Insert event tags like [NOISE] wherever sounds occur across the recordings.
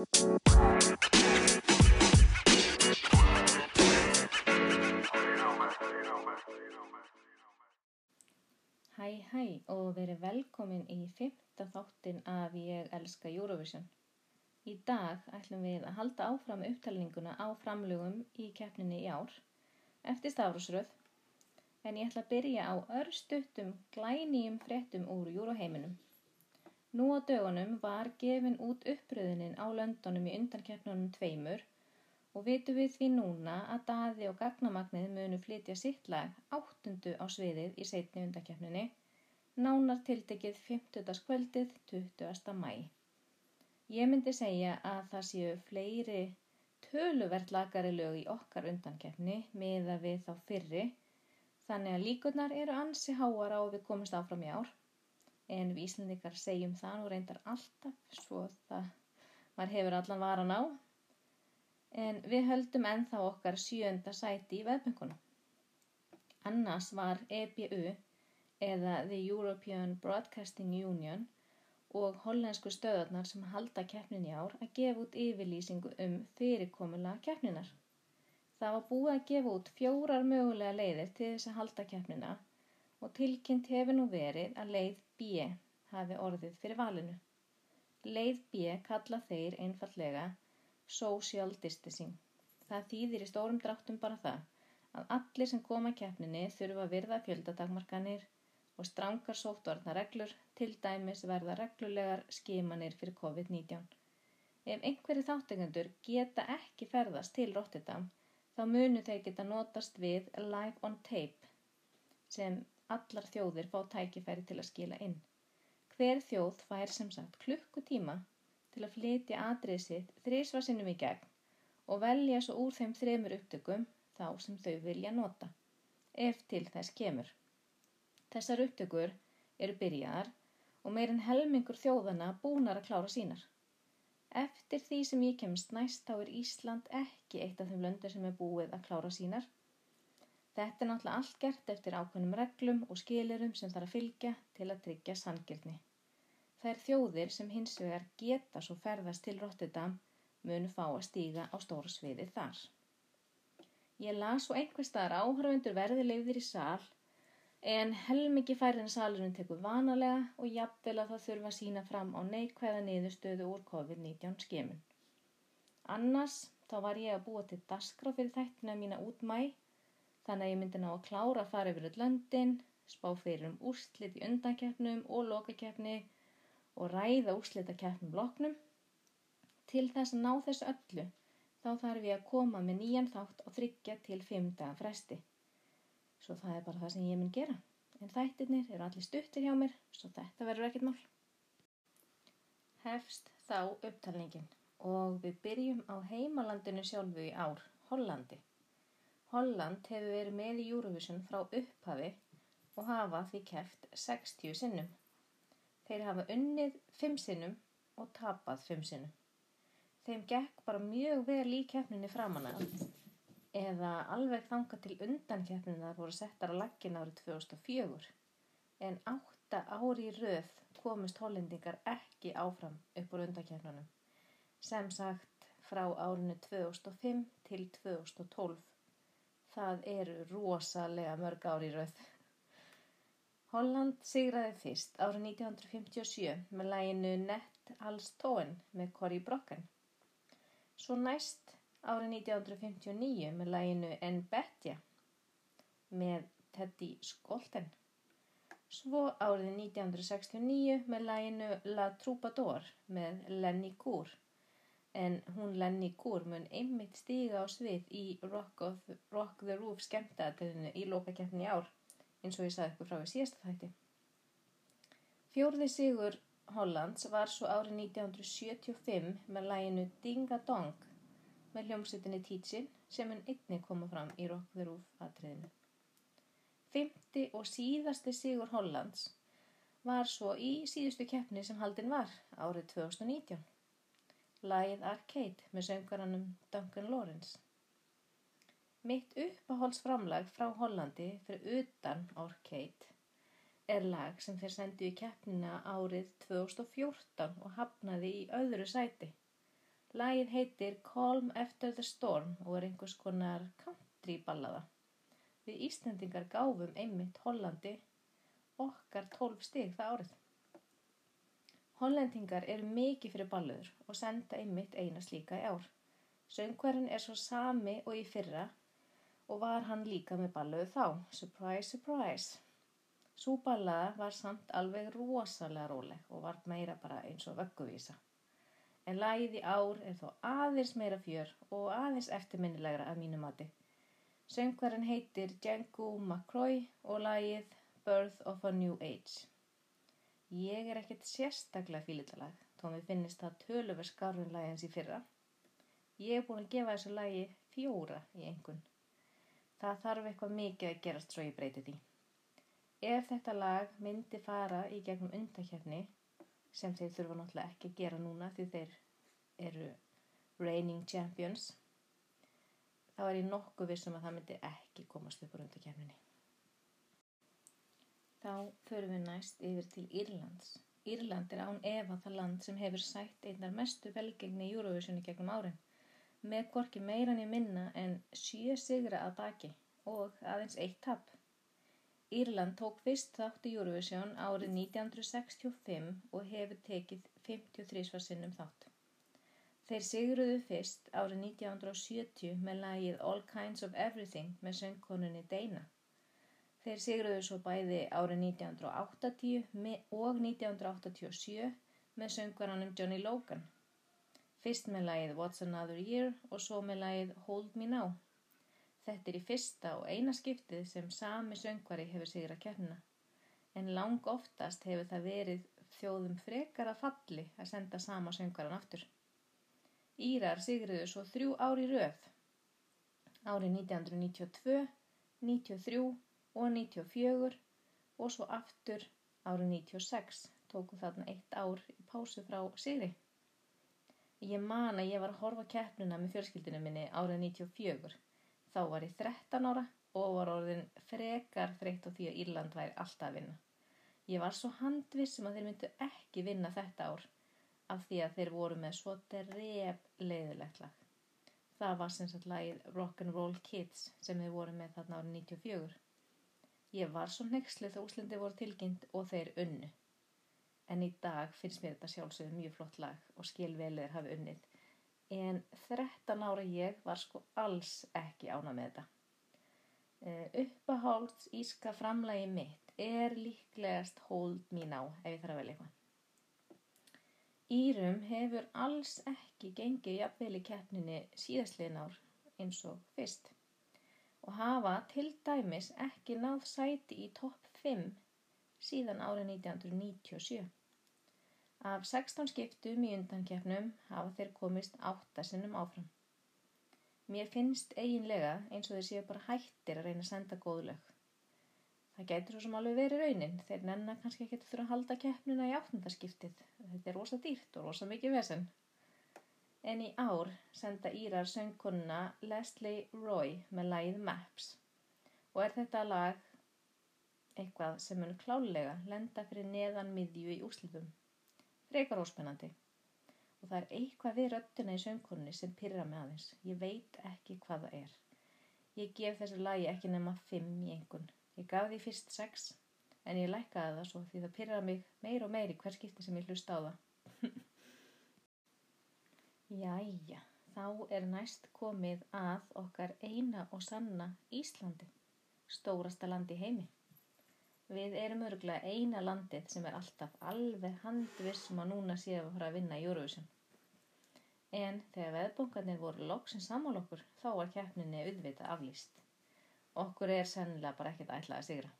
Hæ hæ og verið velkomin í fymta þáttin af Ég elska Eurovision. Í dag ætlum við að halda áfram upptalninguna á framlögum í keppninni í ár eftir stafrúsröð en ég ætla að byrja á örstuttum glænýjum fréttum úr Euroheiminum. Nú á dögunum var gefin út uppröðinin á löndunum í undankeppnunum tveimur og vitum við því núna að Daði og Gagnamagnið munu flytja sitt lag áttundu á sviðið í setni undakeppninni, nánar tiltekið 50. kvöldið 20. mæ. Ég myndi segja að það séu fleiri töluvert lagari lög í okkar undankeppni meða við þá fyrri, þannig að líkurnar eru ansi háar á að við komumst áfram í ár, en við Íslandikar segjum það og reyndar alltaf svo það maður hefur allan varan á en við höldum ennþá okkar sjönda sæti í veðböngunum. Annars var EBU eða The European Broadcasting Union og hollensku stöðarnar sem halda keppnin í ár að gefa út yfirlýsingu um fyrirkomula keppninar. Það var búið að gefa út fjórar mögulega leiðir til þess að halda keppnina og tilkynnt hefur nú verið að leið B hafi orðið fyrir valinu. Leið B kalla þeir einfallega social distancing. Það þýðir í stórum dráttum bara það að allir sem koma keppninni þurfa að virða fjöldatakmarkanir og strangar sóttvarnar reglur, til dæmis verða reglulegar skimanir fyrir COVID-19. Ef einhverju þáttekendur geta ekki ferðast til Rotterdam, þá munu þeir geta notast við live on tape sem allar þjóðir fá tækifæri til að skila inn. Hver þjóð fær sem sagt klukkutíma til að flytja atrið sitt þrísvarsinnum í gegn og velja svo úr þeim þremur upptökum þá sem þau vilja nota, ef til þess kemur. Þessar upptökur eru byrjaðar og meirinn helmingur þjóðana búnar að klára sínar. Eftir því sem ég kemst næst þá er Ísland ekki eitt af þeim löndur sem er búið að klára sínar. Þetta er náttúrulega allt gert eftir ákveðnum reglum og skilurum sem þarf að fylgja til að tryggja sangirni. Þær þjóðir sem hins vegar geta svo ferðast til Rotterdam munu fá að stíga á stóra sviði þar. Ég las svo einhver staðar áhörvendur verði leiðir í sal en helmikið færðin salurinn tekur vanalega og jafnvel að það þurfa að sína fram á neikvæða niðurstöðu úr COVID-19 skemun. Annars þá var ég að búa til dasgrá fyrir þættina mína út mæ þannig að ég myndi ná að klára að fara yfir öll löndin, spá fyrir um úrslit í undankeppnum og lokakeppni og ræða úrslita keppnum bloknum. Til þess að ná þessu öllu þá þarf ég að koma með nýjan þátt og þryggja til fimm daga fresti. Svo það er bara það sem ég mun gera. En þættirnir eru allir stuttir hjá mér, svo þetta verður ekkert mál. Hefst þá upptalningin og við byrjum á heimalandinu sjálfu í ár, Hollandi. Holland hefur verið með í Eurovision frá upphafi og hafa því keft 60 sinnum. Þeir hafa unnið fimm sinnum og tapað fimm sinnum. Þeim gekk bara mjög vel í keppninni framan að eða alveg þanga til undan keppninar voru settar á laggin árið 2004 en átta ári í röð komist hollendingar ekki áfram upp úr undankeppnunum sem sagt frá árinu 2005 til 2012. Það eru rosalega mörg ári í röð. Holland sigraði fyrst árið 1957 með læginu Nett Als Tóen með Corrie Brocken. Svo næst árið 1959 með læginu En Betja með Teddy Skolten. Svo árið 1969 með læginu La Troubadour með Lenny Gour. En hún Lenny Gour mun einmitt stíga á svið í Rock, of, Rock the Roof skemmtaðatöðinu í lókakeppni ár eins og ég sagði ykkur frá í síðasta þætti. Fjórði sigur Hollands var svo árið 1975 með læginu Dinga Dong með hljómsveitinni Teachin sem hann einni koma fram í Rock the Roof atriðinu. Fymti og síðasti sigur Hollands var svo í síðustu keppni sem haldin var árið 2019. Lægið Arcade með söngaranum Duncan Lawrence. Mitt uppáhaldsframlag frá Hollandi fyrir utan Orcade er lag sem þeir sendu í keppnina árið 2014 og hafnaði í öðru sæti. Lagið heitir Calm After the Storm og er einhvers konar country ballaða. Við Íslendingar gáfum einmitt Hollandi okkar 12 stig það árið. Hollendingar eru mikið fyrir balluður og senda einmitt eina slíka í ár. Söngverðin er svo sami og í fyrra og var hann líka með balluðu þá. Surprise, surprise. Sú ballaða var samt alveg rosalega róleg og var meira bara eins og vögguvísa. En lagið í ár er þó aðeins meira fjör og aðeins eftirminnilegra að mínu mati. Söngverðin heitir Django McCroy og lagið Birth of a New Age. Ég er ekkert sérstaklega fílitalag, þó mér finnist það töluver skarfin lagi eins í fyrra. Ég er búin að gefa þessu lagi fjóra í engun. Það þarf eitthvað mikið að gerast svo ég breyti því. Ef þetta lag myndi fara í gegnum undakefni, sem þeir þurfa náttúrulega ekki að gera núna því þeir eru reigning champions, þá er ég nokkuð vissum að það myndi ekki komast upp úr undakefninni. Þá förum við næst yfir til Írlands. Írland er án efa það land sem hefur sætt einnar mestu velgengni í Eurovisioni gegnum árin, með hvorki meiran í minna en sjö sigra að baki og aðeins eitt tap. Írland tók fyrst þátt í Eurovision árið 1965 og hefur tekið 53 sinnum þátt. Þeir sigruðu fyrst árið 1970 með lagið All Kinds of Everything með söngkonunni Dana. Þeir sigruðu svo bæði árið 1980 og 1987 með söngvaranum Johnny Logan. Fyrst með lagið What's Another Year og svo með lagið Hold Me Now. Þetta er í fyrsta og eina skiptið sem sami söngvari hefur sigra kernina. En lang oftast hefur það verið þjóðum frekar að falli að senda sama söngvaran aftur. Írar sigruðu svo þrjú ári röð. Árið 1992, 93 og 94 og svo aftur árið 96. Tóku þarna eitt ár í pásu frá sigri. Ég man að ég var að horfa keppnuna með fjölskyldinu minni árið 94 Þá var ég 13 ára og var orðin frekar þreytt á því að Írland væri alltaf að vinna. Ég var svo handvissum að þeir myndu ekki vinna þetta ár af því að þeir voru með svo dref leiðilegt lag. Það var sem sagt lagið Rock'n'Roll Kids sem þeir voru með þarna árið 94. Ég var svo nexlið þegar úslindi voru tilkynnt og þeir unnu. En í dag finnst mér þetta sjálfsögðu mjög flott lag og skilvelið hafi unnið en 13 ára ég var sko alls ekki ána með þetta. Uh, uppahálds íska framlægi mitt er líklegast hold mín á ef ég þarf að velja eitthvað. Írum hefur alls ekki gengið jafnvel í keppninni síðastliðin ár eins og fyrst og hafa til dæmis ekki náð sæti í topp 5 síðan árið 1997. Af 16 skiptum í undankefnum hafa þeir komist áttasinnum áfram. Mér finnst eiginlega eins og þeir séu bara hættir að reyna að senda góð lög. Það gætur svo sem alveg verið raunin, þeir nennar kannski ekki þurfa að halda keppnuna í áttundaskiptið. Þetta er rosa dýrt og rosa mikið vesen. En í ár senda Írar söngkonuna Leslie Roy með lagið Maps og er þetta lag eitthvað sem mun klálega lenda fyrir neðan miðju í úslitum frekar óspennandi. Og það er eitthvað við röttina í söngkunni sem pyrra með aðeins. Ég veit ekki hvað það er. Ég gef þessu lagi ekki nema 5 í engun. Ég gaf því fyrst 6 en ég lækkaði það svo því það pyrra mig meir og meir í hver skipti sem ég hlusta á það. Jæja, þá er næst komið að okkar eina og sanna Íslandi, stórasta landi heimi. Við erum örgulega eina landið sem er alltaf alveg handvissum að núna séum að fara að vinna í Eurovision. En þegar veðbunkarnir voru loksins sammál okkur, þá var keppninni auðvita aflýst. Okkur er sennilega bara ekkert ætlað að sigra.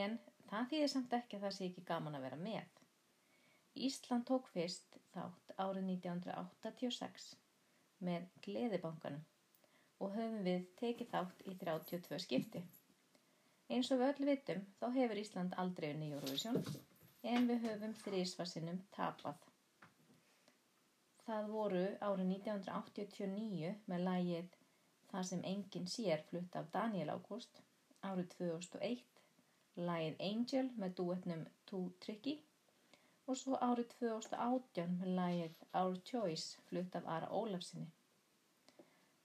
En það þýðir samt ekki að það sé ekki gaman að vera með. Ísland tók fyrst þátt árið 1986 með Gleðibankanum og höfum við tekið þátt í 32 skipti. Eins og við öll vitum þá hefur Ísland aldrei unni Eurovision en við höfum þrísvarsinnum tapað. Það voru árið 1989 með lægið Það sem enginn sér flutt af Daniel Ágúst, árið 2001 lægið Angel með duetnum Too Tricky og svo árið 2018 með lagið Our Choice flutt af Ara Ólafsinni.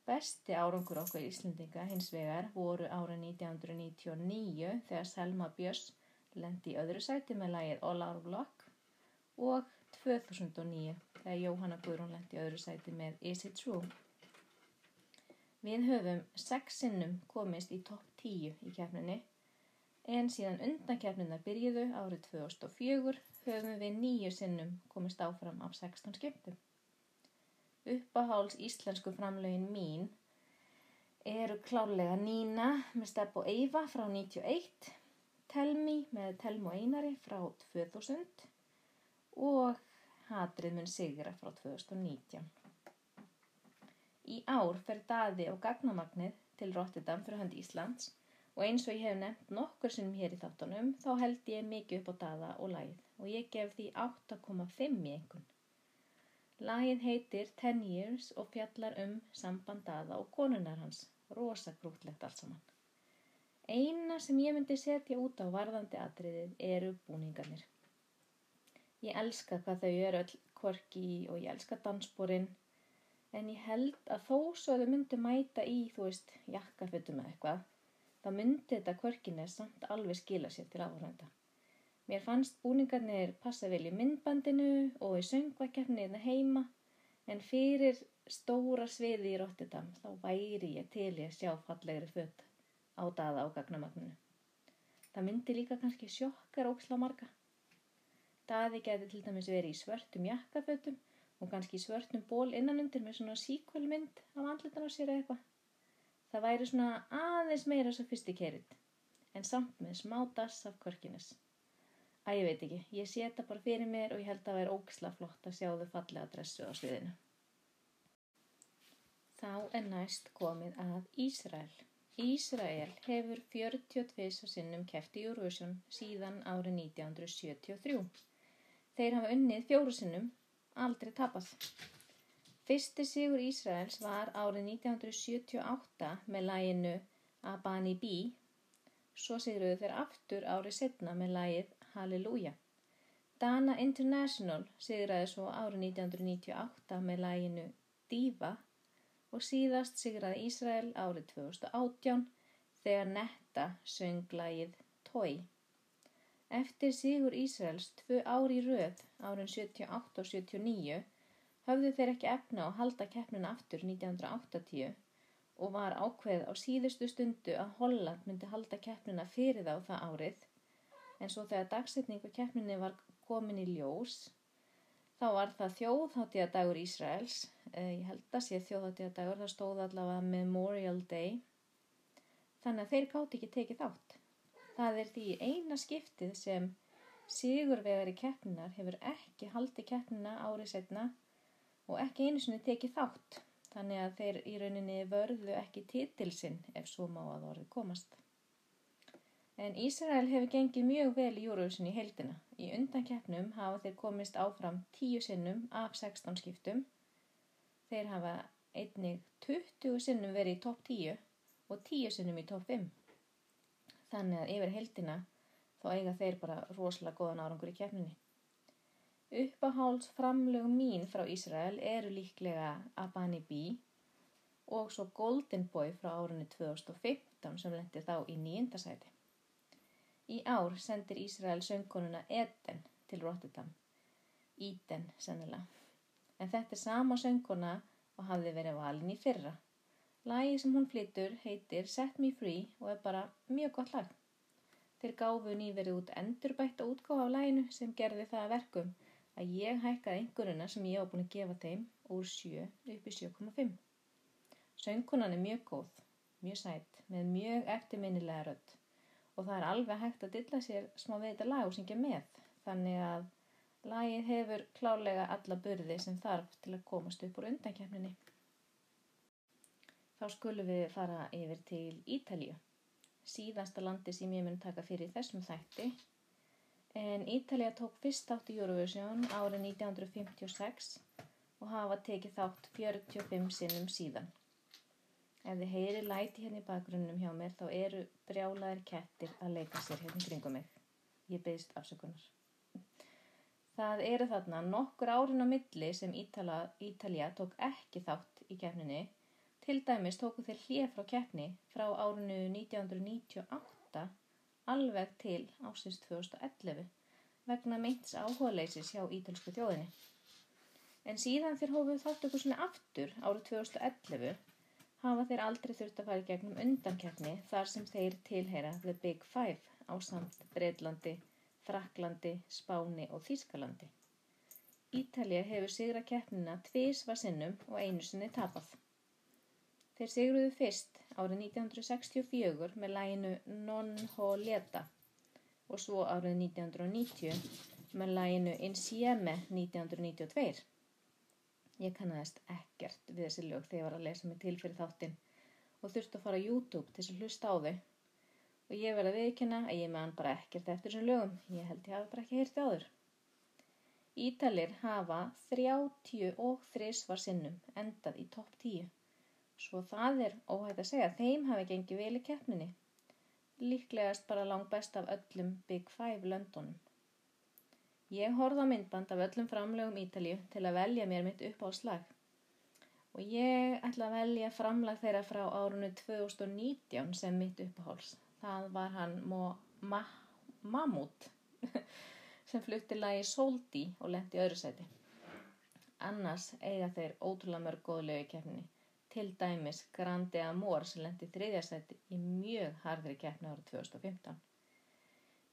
Besti árangur okkur Íslendinga hins vegar voru árið 1999 þegar Selma Björns lendi í öðru sæti með lagið All Our Block og 2009 þegar Jóhanna Guðrún lendi í öðru sæti með Is It True. Við höfum sex sinnum komist í topp 10 í kefninni en síðan undan kefnina byrjuðu árið 2004 höfum við nýju sinnum komist áfram af 16 skiptum. Uppaháls íslensku framlögin mín eru klálega Nína með Stepp og Eyva frá 91, Telmi með Telm og Einari frá 2000 og Hatrið mun Sigra frá 2019. Í ár fer daði og gagnamagnið til Rotterdam fyrir hönd Íslands og eins og ég hef nefnt nokkur sinnum hér í þáttunum þá held ég mikið upp á daða og lagið og ég gef því 8,5 í einhvern. Lagið heitir 10 Years og fjallar um samband daða og konunar hans, rosa grútlegt allt saman. Eina sem ég myndi setja út á varðandi atriðið eru búningarnir. Ég elska hvað þau eru öll kvorki og ég elska dansbúrin en ég held að þó svo þau myndi mæta í, þú veist, jakkafötum eða eitthvað, þá myndi þetta kvorkinni samt alveg skila sér til áhörönda. Mér fannst búningarnir passa vel í myndbandinu og í söngvakefniðna heima, en fyrir stóra sviði í Rotterdam þá væri ég til ég að sjá fallegri fött á daða á gagnamagninu. Það myndi líka kannski sjokkar óksla marga. Daði geti til dæmis verið í svörtum jakkafötum og kannski svörtum ból innanundir með svona síkvölmynd á andlutan á sér eða eitthvað. Það væri svona aðeins meira sofistikeiritt, en samt með smá dass af kvörkines. Æ, ég veit ekki, ég sé þetta bara fyrir mér og ég held að það væri óksla flott að sjá þau fallega dressu á sviðinu. Þá er næst komið að Ísrael. Ísrael hefur 42 sinnum kæft í Eurovision síðan árið 1973. Þeir hafa unnið fjóru sinnum aldrei tapað. Fyrsti sigur Ísraels var árið 1978 með læginu Abani B. Svo sigruðu þeir aftur árið setna með lægið Halleluja. Dana International sigraði svo árið 1998 með læginu Diva og síðast sigraði Ísrael árið 2018 þegar Netta söng lægið Toi. Eftir sigur Ísraels tvö ári röð árin 78 og 79 höfðu þeir ekki efna að halda keppnuna aftur 1980 og var ákveð á síðustu stundu að Holland myndi halda keppnuna fyrir þá það árið. En svo þegar dagsetning á keppninu var komin í ljós þá var það þjóðháttíðadagur Ísraels. Eh, ég held að sé þjóðháttíðadagur það stóð allavega Memorial Day. Þannig að þeir gátt ekki tekið þátt. Það er því eina skiptið sem sigurvegari keppninar hefur ekki haldið keppnina árið setna og ekki einu sinni tekið þátt, þannig að þeir í rauninni vörðu ekki titilsinn ef svo má að orðið komast. En Ísrael hefur gengið mjög vel í júruvísin í heldina. Í undan keppnum hafa þeir komist áfram tíu sinnum af 16 skiptum. Þeir hafa einnig 20 sinnum verið í topp 10 og 10 sinnum í topp 5 þannig að yfir heldina þá eiga þeir bara rosalega góðan árangur í kefninni. Uppaháls framlög mín frá Ísrael eru líklega Abani B og svo Golden Boy frá árunni 2015 sem lendi þá í nýjendasæti. Í ár sendir Ísrael söngkonuna Eden til Rotterdam. Eden sennilega. En þetta er sama söngkona og hafði verið valin í fyrra. Lagi sem hún flytur heitir Set Me Free og er bara mjög gott lag. Þeir gáfu nýverið út endurbætta útgáfa af laginu sem gerði það verkum að ég hækkaði einhverjuna sem ég á búin að gefa þeim úr 7 upp í 7,5. Söngkonan er mjög góð, mjög sætt, með mjög eftirminnilega rödd og það er alveg hægt að dilla sér smá við þetta lag og syngja með þannig að lagið hefur klálega alla börði sem þarf til að komast upp úr undankjafninni. Þá skulum við fara yfir til Ítalíu, síðasta landi sem ég mun taka fyrir þessum þætti. En Ítalija tók fyrst þátt í Eurovision árið 1956 og hafa tekið þátt 45 sinnum síðan. Ef þið heyri læti hérna í bakgrunnum hjá mér þá eru brjálaðir kettir að leika sér hérna kringum mig. Ég beðist afsökunar. Það eru þarna nokkur árin á milli sem Ítala, Ítalja tók ekki þátt í keppninni. Til dæmis tóku þeir hlið frá keppni frá árinu 1998 alveg til ásins 2011 vegna meints áhugaleysis hjá ítalsku þjóðinni. En síðan þeir hófuð þátt okkur svona aftur árið 2011 hafa þeir aldrei þurft að fara gegnum undankeppni þar sem þeir tilheyra The Big Five á samt Breitlandi, Fraklandi, Spáni og Þískalandi. Ítalja hefur sigra keppnina tvísvar sinnum og einu sinni tapað. Þeir sigruðu fyrst árið 1964 með læginu Non Ho Leta og svo árið 1990 með læginu Insieme 1992. Ég kannast ekkert við þessi lög þegar ég var að lesa mig til fyrir þáttinn og þurfti að fara á YouTube til að hlusta á þau og ég verði að viðkynna að ég meðan bara ekkert eftir þessum lögum. Ég held ég hafi bara ekki heyrti áður. Ítalir hafa 33 var sinnum endað í topp 10. Svo það er óhægt að segja að þeim hafi gengið vel í keppninni. Líklegast bara langt best af öllum Big Five löndunum. Ég horfði á myndband af öllum framlegum Ítalju til að velja mér mitt upp á slag. Og ég ætla að velja framlag þeirra frá árunnu 2019 sem mitt uppáháls það var hann Ma Mahmoud [LAUGHS] sem flutti lagi Soldi og lendi öðru seti. Annars eiga þeir ótrúlega mörg góðlegu keppninni. Til dæmis Grandi Amor sem lendi þriðja seti í mjög hardri keppni árið 2015.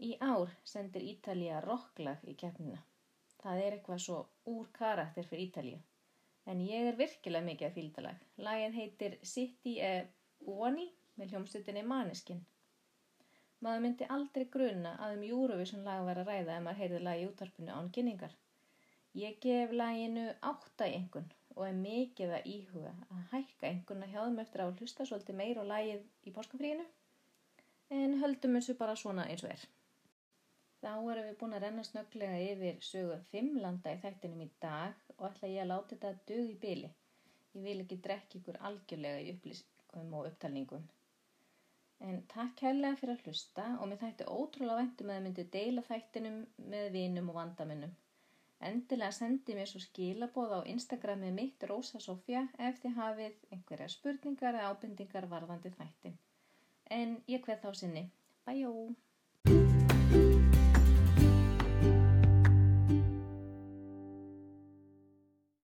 Í ár sendir Ítalija rocklag í keppnina. Það er eitthvað svo úr karakter fyrir Ítalija. En ég er virkilega mikið að fíldalag. Lagið heitir City e Buoni með hljómslutinni Maneskin. Maður myndi aldrei gruna að um Eurovision lag var að ræða ef maður heyrði lagi í útvarpinu án kynningar. Ég gef laginu átta einhvern og er mikið að íhuga að hækka einhvern að hjá þeim eftir að hlusta svolítið meir á lagið í páskafríinu en höldum þessu bara svona eins og er. Þá erum við búin að renna snögglega yfir sögu fimm landa í þættinum í dag og ætla ég að láta þetta dög í byli. Ég vil ekki drekka ykkur algjörlega í upplýsingum og upptalningum. En takk kærlega fyrir að hlusta og mér þætti ótrúlega væntum að þið myndu deila þættinum með vinum og vandamennum. Endilega sendi mér svo skilaboð á Instagramið mitt Rósa Sofja ef þið hafið einhverja spurningar eða ábendingar varðandi þættin. En ég hveð þá sinni. Bæjó!